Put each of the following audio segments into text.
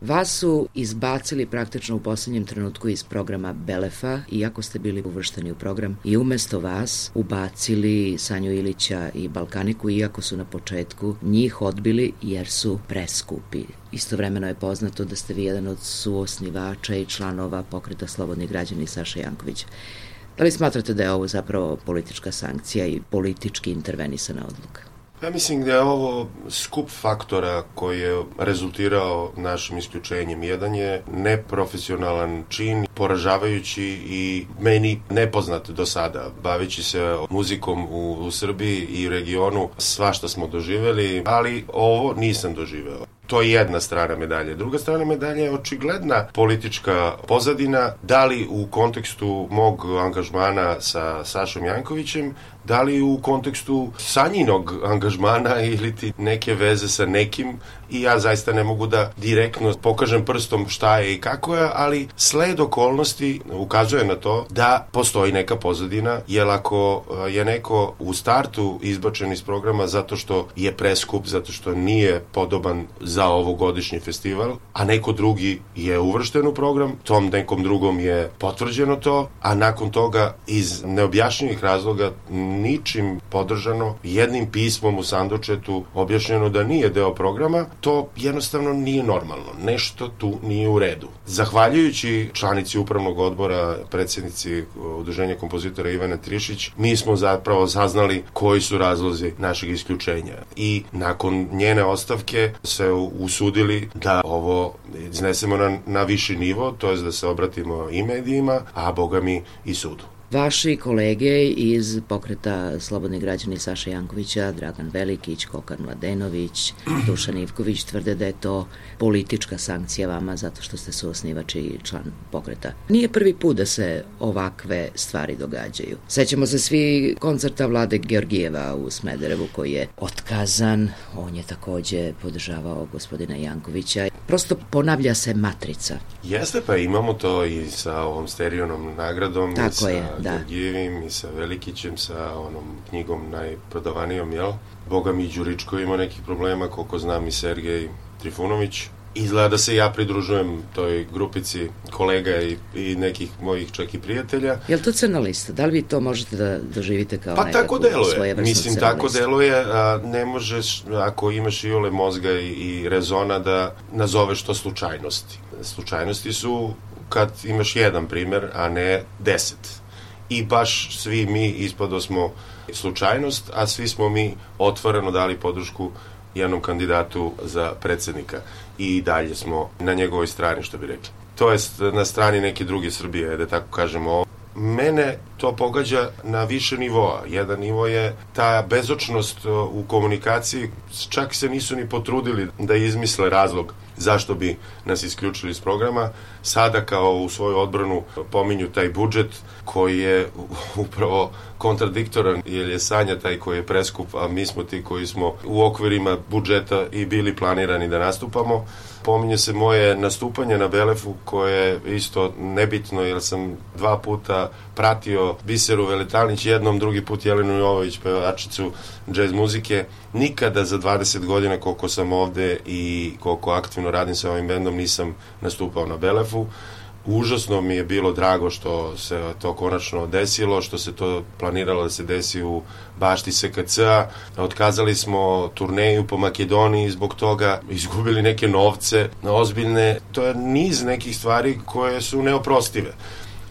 Vas su izbacili praktično u poslednjem trenutku iz programa Belefa, iako ste bili uvršteni u program, i umesto vas ubacili Sanju Ilića i Balkaniku, iako su na početku njih odbili jer su preskupi. Istovremeno je poznato da ste vi jedan od suosnivača i članova pokreta Slobodni građani Saša Janković. Da li smatrate da je ovo zapravo politička sankcija i politički intervenisana odluka? Ja mislim da je ovo skup faktora koji je rezultirao našim isključenjem. Jedan je neprofesionalan čin, poražavajući i meni nepoznat do sada. Bavići se muzikom u, u Srbiji i regionu, svašta smo doživeli, ali ovo nisam doživeo. To je jedna strana medalje. Druga strana medalje je očigledna politička pozadina, da li u kontekstu mog angažmana sa Sašom Jankovićem, da li u kontekstu sanjinog angažmana ili ti neke veze sa nekim i ja zaista ne mogu da direktno pokažem prstom šta je i kako je, ali sled okolnosti ukazuje na to da postoji neka pozadina, jer ako eh, je neko u startu izbačen iz programa zato što je preskup, zato što nije podoban za ovogodišnji festival, a neko drugi je uvršten u program, tom nekom drugom je potvrđeno to, a nakon toga iz neobjašnjivih razloga ničim podržano jednim pismom u sandučetu objašnjeno da nije deo programa, to jednostavno nije normalno. Nešto tu nije u redu. Zahvaljujući članici upravnog odbora, predsednici Udruženja kompozitora Ivana Trišić, mi smo zapravo saznali koji su razlozi našeg isključenja. I nakon njene ostavke se usudili da ovo iznesemo na, na viši nivo, to je da se obratimo i medijima, a boga mi i sudu. Vaši kolege iz pokreta Slobodni građani Saša Jankovića, Dragan Velikić, Kokan Mladenović, Dušan Ivković tvrde da je to politička sankcija vama zato što ste suosnivač i član pokreta. Nije prvi put da se ovakve stvari događaju. Sećamo se svi koncerta Vlade Georgijeva u Smederevu koji je otkazan. On je takođe podržavao gospodina Jankovića. Prosto ponavlja se matrica. Jeste, pa imamo to i sa ovom sterijonom nagradom. Tako i sa je da. Georgijevim i sa Velikićem, sa onom knjigom najprodavanijom, jel? Boga mi Đuričko ima nekih problema, koliko znam i Sergej Trifunović. Izgleda da se ja pridružujem toj grupici kolega i, i nekih mojih čak i prijatelja. Je li to crna lista? Da li vi to možete da doživite kao pa tako deluje. Mislim, tako lista? deluje. A, ne možeš, ako imaš i ole mozga i, i rezona, da nazoveš to slučajnosti. Slučajnosti su kad imaš jedan primer, a ne deset i baš svi mi ispado smo slučajnost, a svi smo mi otvoreno dali podršku jednom kandidatu za predsednika i dalje smo na njegovoj strani, što bi rekli. To je na strani neke druge Srbije, da tako kažemo. Mene to pogađa na više nivoa. Jedan nivo je ta bezočnost u komunikaciji, čak se nisu ni potrudili da izmisle razlog zašto bi nas isključili iz programa. Sada kao u svoju odbranu pominju taj budžet koji je upravo kontradiktoran, jer je Sanja taj koji je preskup, a mi smo ti koji smo u okvirima budžeta i bili planirani da nastupamo. Pominje se moje nastupanje na Belefu koje je isto nebitno jer sam dva puta pratio Biseru Veletanić jednom, drugi put Jelenu Jovović, pevačicu džez muzike. Nikada za 20 godina koliko sam ovde i koliko aktivno radim sa ovim bendom nisam nastupao na Belefu. Užasno mi je bilo drago što se to konačno desilo, što se to planiralo da se desi u bašti SKC-a. Otkazali smo turneju po Makedoniji zbog toga, izgubili neke novce ozbiljne. To je niz nekih stvari koje su neoprostive.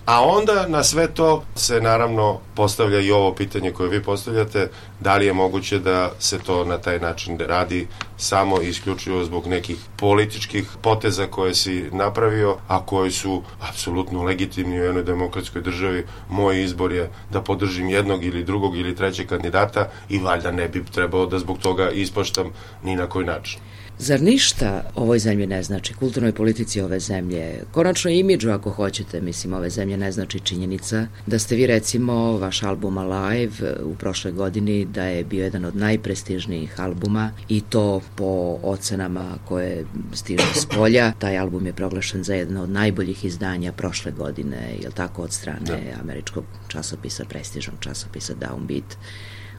A onda na sve to se naravno postavlja i ovo pitanje koje vi postavljate, da li je moguće da se to na taj način radi samo isključivo zbog nekih političkih poteza koje si napravio, a koji su apsolutno legitimni u jednoj demokratskoj državi. Moj izbor je da podržim jednog ili drugog ili trećeg kandidata i valjda ne bi trebao da zbog toga ispaštam ni na koji način. Zar ništa ovoj zemlji ne znači, kulturnoj politici ove zemlje, konačno imidžu ako hoćete, mislim, ove zemlje ne znači činjenica da ste vi recimo vaš album Alive u prošle godini da je bio jedan od najprestižnijih albuma i to po ocenama koje stižu s polja. Taj album je proglašen za jedno od najboljih izdanja prošle godine, je tako, od strane da. američkog časopisa, prestižnog časopisa Downbeat.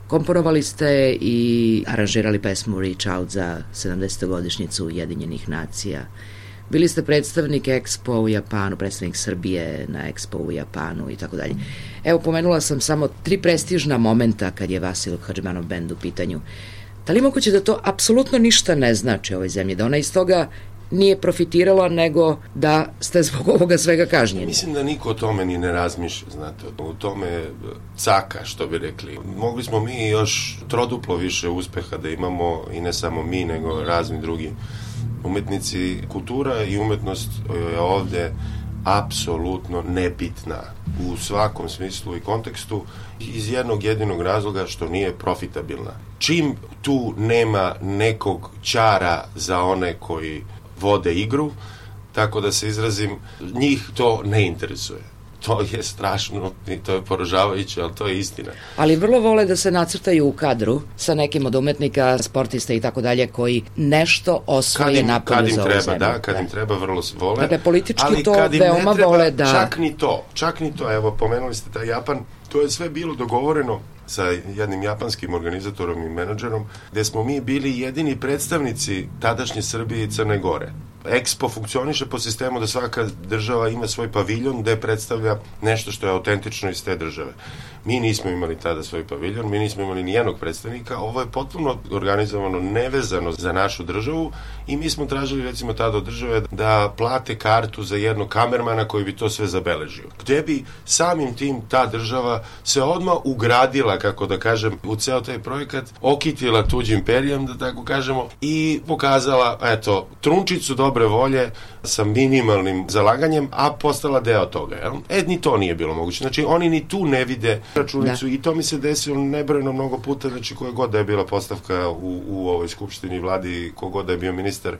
Komponovali ste i aranžirali pesmu Reach Out za 70. godišnjicu Ujedinjenih nacija. Bili ste predstavnik Expo u Japanu, predstavnik Srbije na Expo u Japanu i tako dalje. Evo, pomenula sam samo tri prestižna momenta kad je Vasil Hadžmanov bend u pitanju. Da li moguće da to apsolutno ništa ne znači ovoj zemlji, da ona iz toga nije profitirala, nego da ste zbog ovoga svega kažnjeni. Mislim da niko o tome ni ne razmišlja, znate, u tome caka, što bi rekli. Mogli smo mi još troduplo više uspeha da imamo, i ne samo mi, nego razni drugi umetnici. Kultura i umetnost je ovde apsolutno nebitna u svakom smislu i kontekstu iz jednog jedinog razloga što nije profitabilna. Čim tu nema nekog čara za one koji vode igru, tako da se izrazim, njih to ne interesuje to je strašno i to je poražavajuće, ali to je istina. Ali vrlo vole da se nacrtaju u kadru sa nekim od umetnika, sportista i tako dalje koji nešto osvoje napolje za ovu treba, zemlju. Da, kad da. im treba vrlo vole. Dakle, politički ali to veoma treba, vole da... Čak ni to, čak ni to, evo, pomenuli ste taj Japan, to je sve bilo dogovoreno sa jednim japanskim organizatorom i menadžerom, gde smo mi bili jedini predstavnici tadašnje Srbije i Crne Gore. Expo funkcioniše po sistemu da svaka država ima svoj paviljon gde predstavlja nešto što je autentično iz te države. Mi nismo imali tada svoj paviljon, mi nismo imali ni jednog predstavnika, ovo je potpuno organizovano nevezano za našu državu i mi smo tražili recimo tada od države da plate kartu za jednog kamermana koji bi to sve zabeležio. Gde bi samim tim ta država se odmah ugradila, kako da kažem, u ceo taj projekat, okitila tuđim perijom, da tako kažemo, i pokazala, eto, trunčicu dobre volje sa minimalnim zalaganjem, a postala deo toga. Jel? E, ni to nije bilo moguće. Znači, oni ni tu ne vide računicu da. i to mi se desilo nebrojeno mnogo puta, znači koje god da je bila postavka u, u ovoj skupštini vladi, kogod da je bio ministar,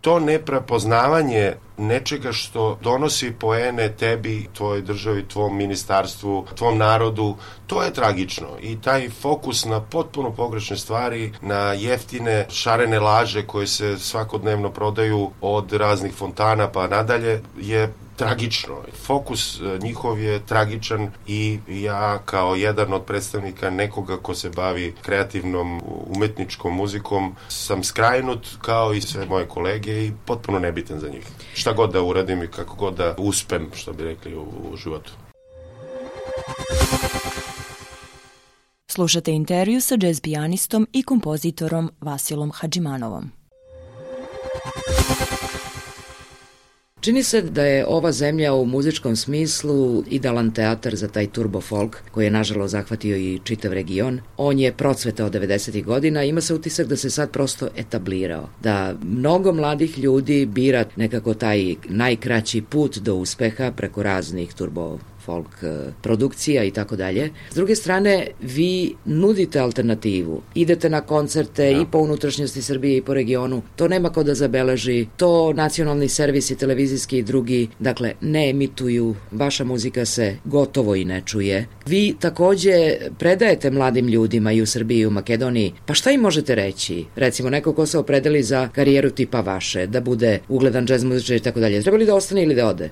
to neprepoznavanje nečega što donosi poene tebi, tvojoj državi, tvom ministarstvu, tvom narodu, to je tragično. I taj fokus na potpuno pogrešne stvari, na jeftine šarene laže koje se svakodnevno prodaju od raznih fontana pa nadalje, je tragično. Fokus e, njihov je tragičan i ja kao jedan od predstavnika nekoga ko se bavi kreativnom umetničkom muzikom sam skrajnut kao i sve moje kolege i potpuno nebitan za njih. Šta god da uradim i kako god da uspem, što bi rekli u, u životu. Slušate intervju sa jazz pijanistom i kompozitorom Vasilom Hadžimanovom. Čini se da je ova zemlja u muzičkom smislu idealan teatar za taj turbo folk koji je nažalost zahvatio i čitav region. On je procvetao 90. godina ima se utisak da se sad prosto etablirao. Da mnogo mladih ljudi bira nekako taj najkraći put do uspeha preko raznih turbo folk e, produkcija i tako dalje. S druge strane, vi nudite alternativu. Idete na koncerte ja. i po unutrašnjosti Srbije i po regionu. To nema ko da zabeleži. To nacionalni servisi, televizijski i drugi, dakle, ne emituju. Vaša muzika se gotovo i ne čuje. Vi takođe predajete mladim ljudima i u Srbiji i u Makedoniji. Pa šta im možete reći? Recimo, neko ko se opredeli za karijeru tipa vaše, da bude ugledan džez muzičar i tako dalje. Treba li da ostane ili da ode?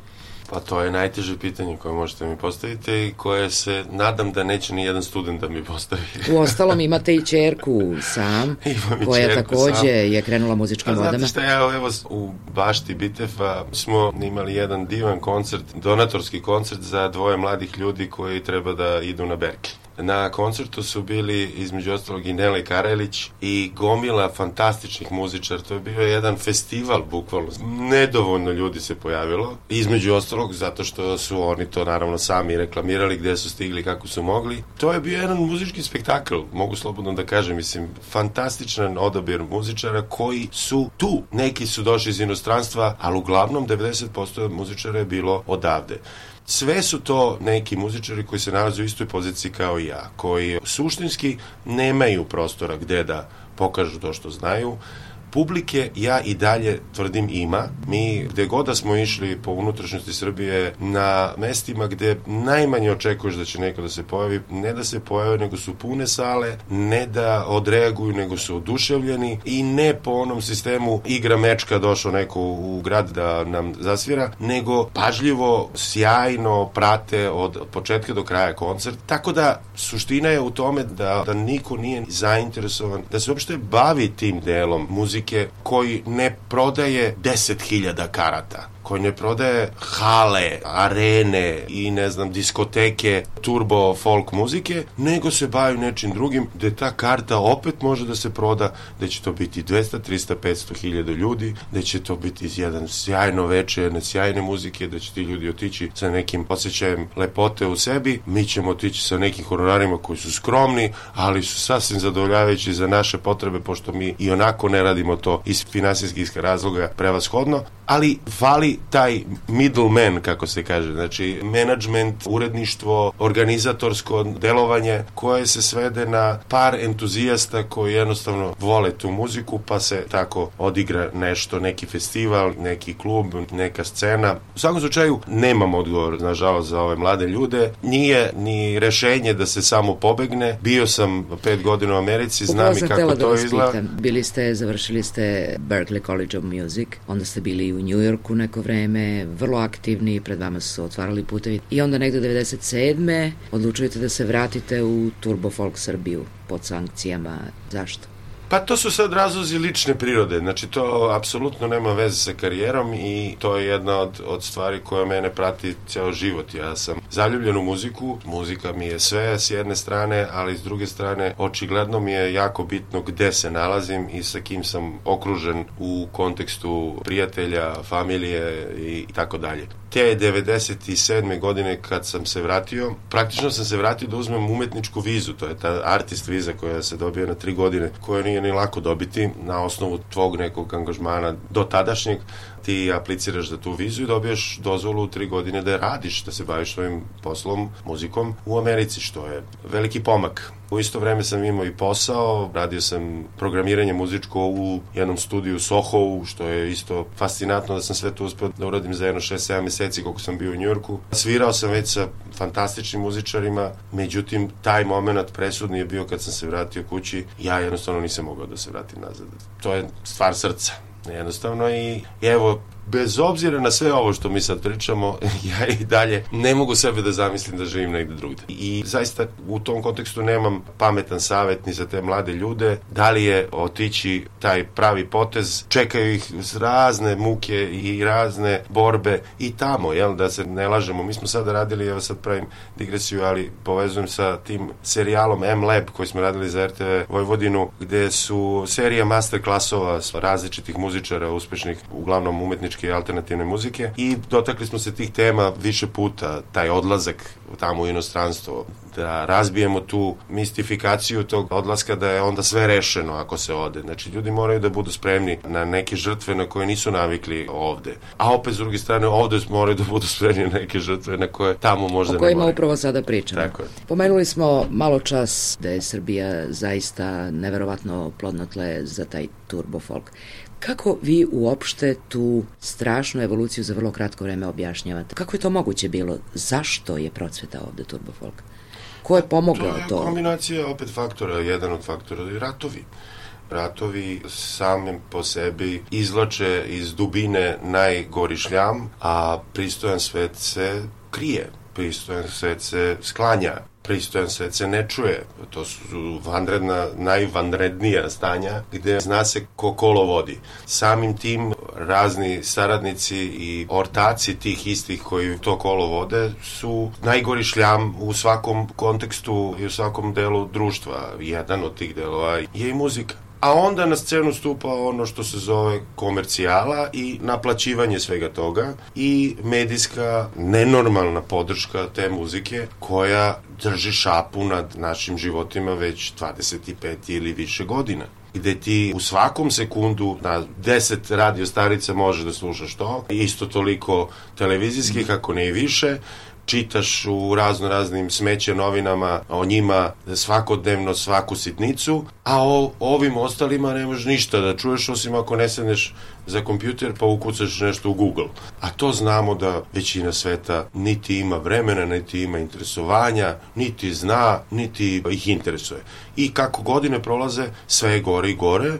Pa to je najteže pitanje koje možete mi postaviti i koje se nadam da neće ni jedan student da mi postavi. U ostalom imate i čerku sam, koja takođe sam. je krenula muzičkim vodama. Znate šta, ja, evo u bašti Bitefa smo imali jedan divan koncert, donatorski koncert za dvoje mladih ljudi koji treba da idu na Berkeley. Na koncertu su bili između ostalog i Nele Karelić i gomila fantastičnih muzičara. To je bio jedan festival bukvalno. Nedovoljno ljudi se pojavilo. Između ostalog zato što su oni to naravno sami reklamirali gde su stigli kako su mogli. To je bio jedan muzički spektakl, mogu slobodno da kažem, mislim, fantastičan odabir muzičara koji su tu. Neki su došli iz inostranstva, ali uglavnom 90% muzičara je bilo odavde. Sve su to neki muzičari koji se nalaze u istoj poziciji kao i ja, koji suštinski nemaju prostora gde da pokažu to što znaju, publike ja i dalje tvrdim ima. Mi gde god da smo išli po unutrašnjosti Srbije na mestima gde najmanje očekuješ da će neko da se pojavi, ne da se pojave, nego su pune sale, ne da odreaguju, nego su oduševljeni i ne po onom sistemu igra mečka došao neko u grad da nam zasvira, nego pažljivo, sjajno prate od početka do kraja koncert. Tako da suština je u tome da, da niko nije zainteresovan da se uopšte bavi tim delom muzike muzike koji ne prodaje 10.000 karata koji ne prodaje hale, arene i ne znam diskoteke turbo folk muzike, nego se bavi nečim drugim gde ta karta opet može da se proda, da će to biti 200, 300, 500 hiljada ljudi, da će to biti jedan sjajno veče, jedne sjajne muzike, da će ti ljudi otići sa nekim osjećajem lepote u sebi, mi ćemo otići sa nekim honorarima koji su skromni, ali su sasvim zadovoljavajući za naše potrebe, pošto mi i onako ne radimo to iz finansijskih razloga prevashodno, ali fali taj middleman, kako se kaže, znači management, uredništvo, organizatorsko delovanje koje se svede na par entuzijasta koji jednostavno vole tu muziku pa se tako odigra nešto, neki festival, neki klub, neka scena. U svakom slučaju nemam odgovor, nažalost, za ove mlade ljude. Nije ni rešenje da se samo pobegne. Bio sam pet godina u Americi, znam i kako da to izgleda. Bili ste, završili ste Berklee College of Music, onda ste bili u New Yorku neko vreme, vrlo aktivni, pred vama su otvarali putevi i onda negde 97. odlučujete da se vratite u Turbo Folk Srbiju pod sankcijama. Zašto? Pa to su sad razlozi lične prirode, znači to apsolutno nema veze sa karijerom i to je jedna od, od stvari koja mene prati ceo život. Ja sam zaljubljen u muziku, muzika mi je sve s jedne strane, ali s druge strane očigledno mi je jako bitno gde se nalazim i sa kim sam okružen u kontekstu prijatelja, familije i tako dalje te 97. godine kad sam se vratio, praktično sam se vratio da uzmem umetničku vizu, to je ta artist viza koja se dobija na tri godine, koja nije ni lako dobiti na osnovu tvog nekog angažmana do tadašnjeg, ti apliciraš za tu vizu i dobiješ dozvolu u tri godine da radiš, da se baviš svojim poslom, muzikom u Americi, što je veliki pomak. U isto vreme sam imao i posao, radio sam programiranje muzičko u jednom studiju Soho, što je isto fascinantno da sam sve to uspeo da uradim za jedno 6-7 meseci koliko sam bio u Njurku. Svirao sam već sa fantastičnim muzičarima, međutim taj moment presudni je bio kad sam se vratio kući, ja jednostavno nisam mogao da se vratim nazad. To je stvar srca jednostavno i evo bez obzira na sve ovo što mi sad pričamo, ja i dalje ne mogu sebe da zamislim da živim negde drugde. I zaista u tom kontekstu nemam pametan savet ni za te mlade ljude, da li je otići taj pravi potez, čekaju ih razne muke i razne borbe i tamo, jel, da se ne lažemo. Mi smo sada radili, evo sad pravim digresiju, ali povezujem sa tim serijalom M-Lab koji smo radili za RTV Vojvodinu, gde su serija master klasova različitih muzičara uspešnih, uglavnom umetničkih muzičke i alternativne muzike i dotakli smo se tih tema više puta, taj odlazak tamo u inostranstvo, da razbijemo tu mistifikaciju tog odlaska da je onda sve rešeno ako se ode. Znači, ljudi moraju da budu spremni na neke žrtve na koje nisu navikli ovde. A opet, s druge strane, ovde moraju da budu spremni na neke žrtve na koje tamo možda ne moraju. O kojima upravo sada pričamo. Tako je. Pomenuli smo malo čas da je Srbija zaista neverovatno plodno tle za taj turbo folk. Kako vi uopšte tu strašnu evoluciju za vrlo kratko vreme objašnjavate? Kako je to moguće bilo? Zašto je procvetao ovde Turbo Folk? Ko je pomogao to? To je kombinacija opet faktora, jedan od faktora i ratovi. Ratovi samim po sebi izlače iz dubine najgori šljam, a pristojan svet se krije, pristojan svet se sklanja pristojan svet se ne čuje. To su vanredna, najvanrednija stanja gde zna se ko kolo vodi. Samim tim razni saradnici i ortaci tih istih koji to kolo vode su najgori šljam u svakom kontekstu i u svakom delu društva. Jedan od tih delova je i muzika a onda na scenu stupa ono što se zove komercijala i naplaćivanje svega toga i medijska nenormalna podrška te muzike koja drži šapu nad našim životima već 25 ili više godina. Gde ti u svakom sekundu na 10 radio starica može da slušaš to, isto toliko televizijskih, ako ne i više, čitaš u razno raznim smeće novinama o njima svakodnevno svaku sitnicu, a o ovim ostalima ne možeš ništa da čuješ osim ako ne sedneš za kompjuter pa ukucaš nešto u Google. A to znamo da većina sveta niti ima vremena, niti ima interesovanja, niti zna, niti ih interesuje. I kako godine prolaze, sve je gore i gore,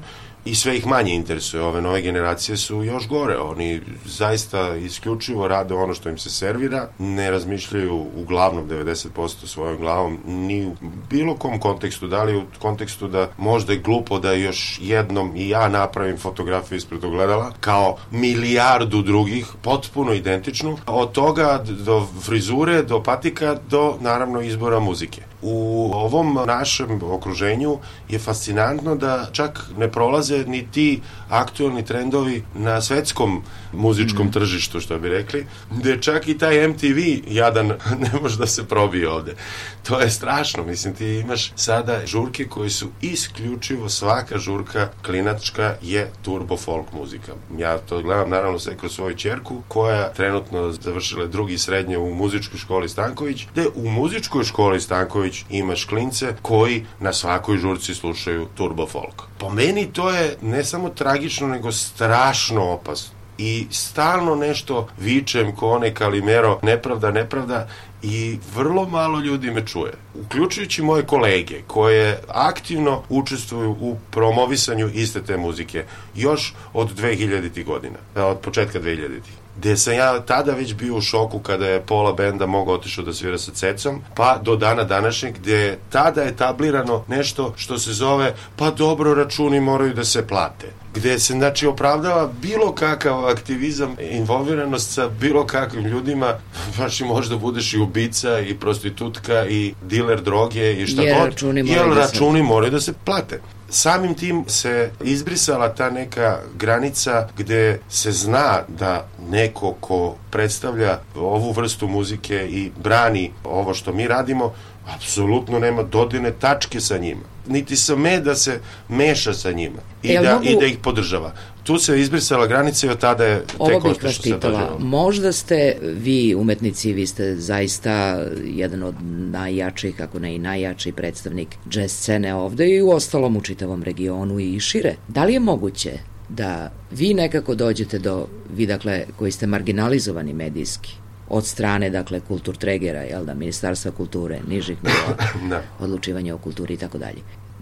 i sve ih manje interesuje. Ove nove generacije su još gore. Oni zaista isključivo rade ono što im se servira, ne razmišljaju uglavnom 90% svojom glavom ni u bilo kom kontekstu, da li u kontekstu da možda je glupo da još jednom i ja napravim fotografiju ispred ogledala, kao milijardu drugih, potpuno identičnu, od toga do frizure, do patika, do naravno izbora muzike. U ovom našem okruženju je fascinantno da čak ne prolaze ni ti aktualni trendovi na svetskom muzičkom mm. tržištu, što bi rekli, gde čak i taj MTV jadan ne može da se probije ovde. To je strašno, mislim, ti imaš sada žurke koji su isključivo svaka žurka klinačka je turbo folk muzika. Ja to gledam naravno sve kroz svoju čerku koja trenutno završila drugi srednje u muzičkoj školi Stanković, gde u muzičkoj školi Stanković imaš klince koji na svakoj žurci slušaju turbo folk. Po meni to je ne samo tragično, nego strašno opasno i stalno nešto vičem ko onaj Kalimero, nepravda, nepravda i vrlo malo ljudi me čuje. Uključujući moje kolege koje aktivno učestvuju u promovisanju iste te muzike još od 2000. godina, od početka 2000 gde sam ja tada već bio u šoku kada je pola benda mogao otišao da svira sa cecom, pa do dana današnjeg gde je tada etablirano nešto što se zove pa dobro računi moraju da se plate gde se znači opravdava bilo kakav aktivizam, involviranost sa bilo kakvim ljudima, baš i možda budeš i ubica i prostitutka i diler droge i šta jer god, računi jer da računi moraju da se plate samim tim se izbrisala ta neka granica gde se zna da neko ko predstavlja ovu vrstu muzike i brani ovo što mi radimo, apsolutno nema dodine tačke sa njima. Niti me da se meša sa njima i, da, mogu... i da ih podržava. Tu se izbrisala granica i od tada je tek Ovo bih vas pitala. Možda ste vi umetnici, vi ste zaista jedan od najjačih, ako ne i najjači predstavnik jazz scene ovde i u ostalom u čitavom regionu i šire. Da li je moguće da vi nekako dođete do, vi dakle, koji ste marginalizovani medijski, od strane, dakle, kultur tregera, jel da, Ministarstva kulture, nižih nivoa, da. odlučivanja o kulturi i tako dalje.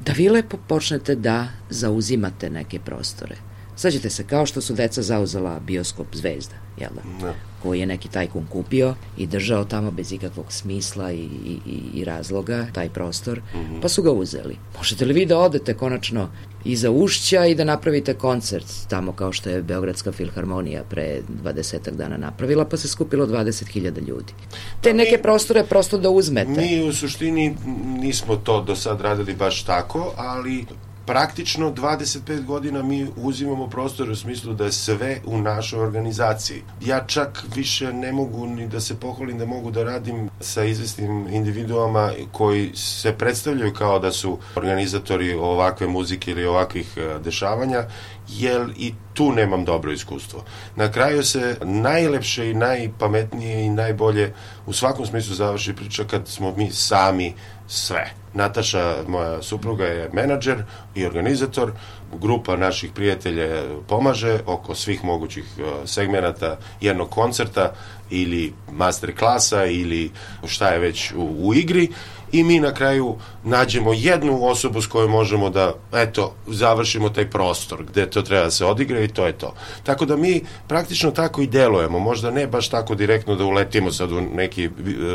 Da vi lepo počnete da zauzimate neke prostore. Sađete se kao što su deca zauzela bioskop Zvezda, jel da? da. Koji je neki tajkun kupio i držao tamo bez ikakvog smisla i, i, i razloga, taj prostor, mm -hmm. pa su ga uzeli. Možete li vi da odete konačno iza ušća i da napravite koncert tamo kao što je Beogradska filharmonija pre 20 dana napravila, pa se skupilo 20.000 ljudi. Te pa neke mi, prostore prosto da uzmete. Mi u suštini nismo to do sad radili baš tako, ali praktično 25 godina mi uzimamo prostor u smislu da je sve u našoj organizaciji. Ja čak više ne mogu ni da se pohvalim da mogu da radim sa izvesnim individuama koji se predstavljaju kao da su organizatori ovakve muzike ili ovakvih e, dešavanja, jer i tu nemam dobro iskustvo. Na kraju se najlepše i najpametnije i najbolje u svakom smislu završi priča kad smo mi sami sve. Nataša, moja supruga, je menadžer i organizator, grupa naših prijatelja pomaže oko svih mogućih e, segmenata jednog koncerta ili master klasa ili šta je već u, u igri. I mi na kraju nađemo jednu osobu s kojoj možemo da, eto, završimo taj prostor gde to treba da se odigra i to je to. Tako da mi praktično tako i delujemo, možda ne baš tako direktno da uletimo sad u neki e,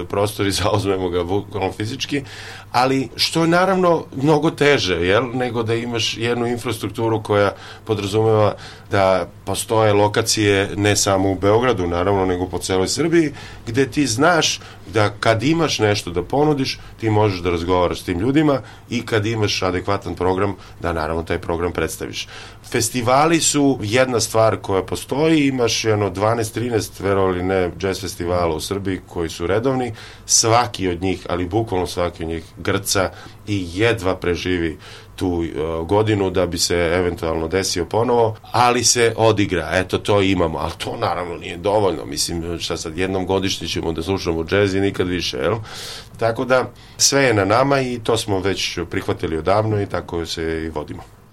prostor i zauzmemo ga bukvalno fizički, ali što je naravno mnogo teže, jel, nego da imaš jednu infrastrukturu koja podrazumeva da postoje lokacije ne samo u Beogradu, naravno, nego po celoj Srbiji, gde ti znaš da kad imaš nešto da ponudiš, ti možeš da razgovaraš s tim ljudima i kad imaš adekvatan program, da naravno taj program predstaviš. Festivali su jedna stvar koja postoji, imaš jedno 12-13, verovali ne, jazz festivala u Srbiji koji su redovni, svaki od njih, ali bukvalno svaki od njih grca i jedva preživi tu uh, godinu da bi se eventualno desio ponovo, ali se odigra, eto to imamo, ali to naravno nije dovoljno, mislim šta sad jednom godišnje ćemo da slušamo džez i nikad više, jel? Tako da sve je na nama i to smo već prihvatili odavno i tako se i vodimo.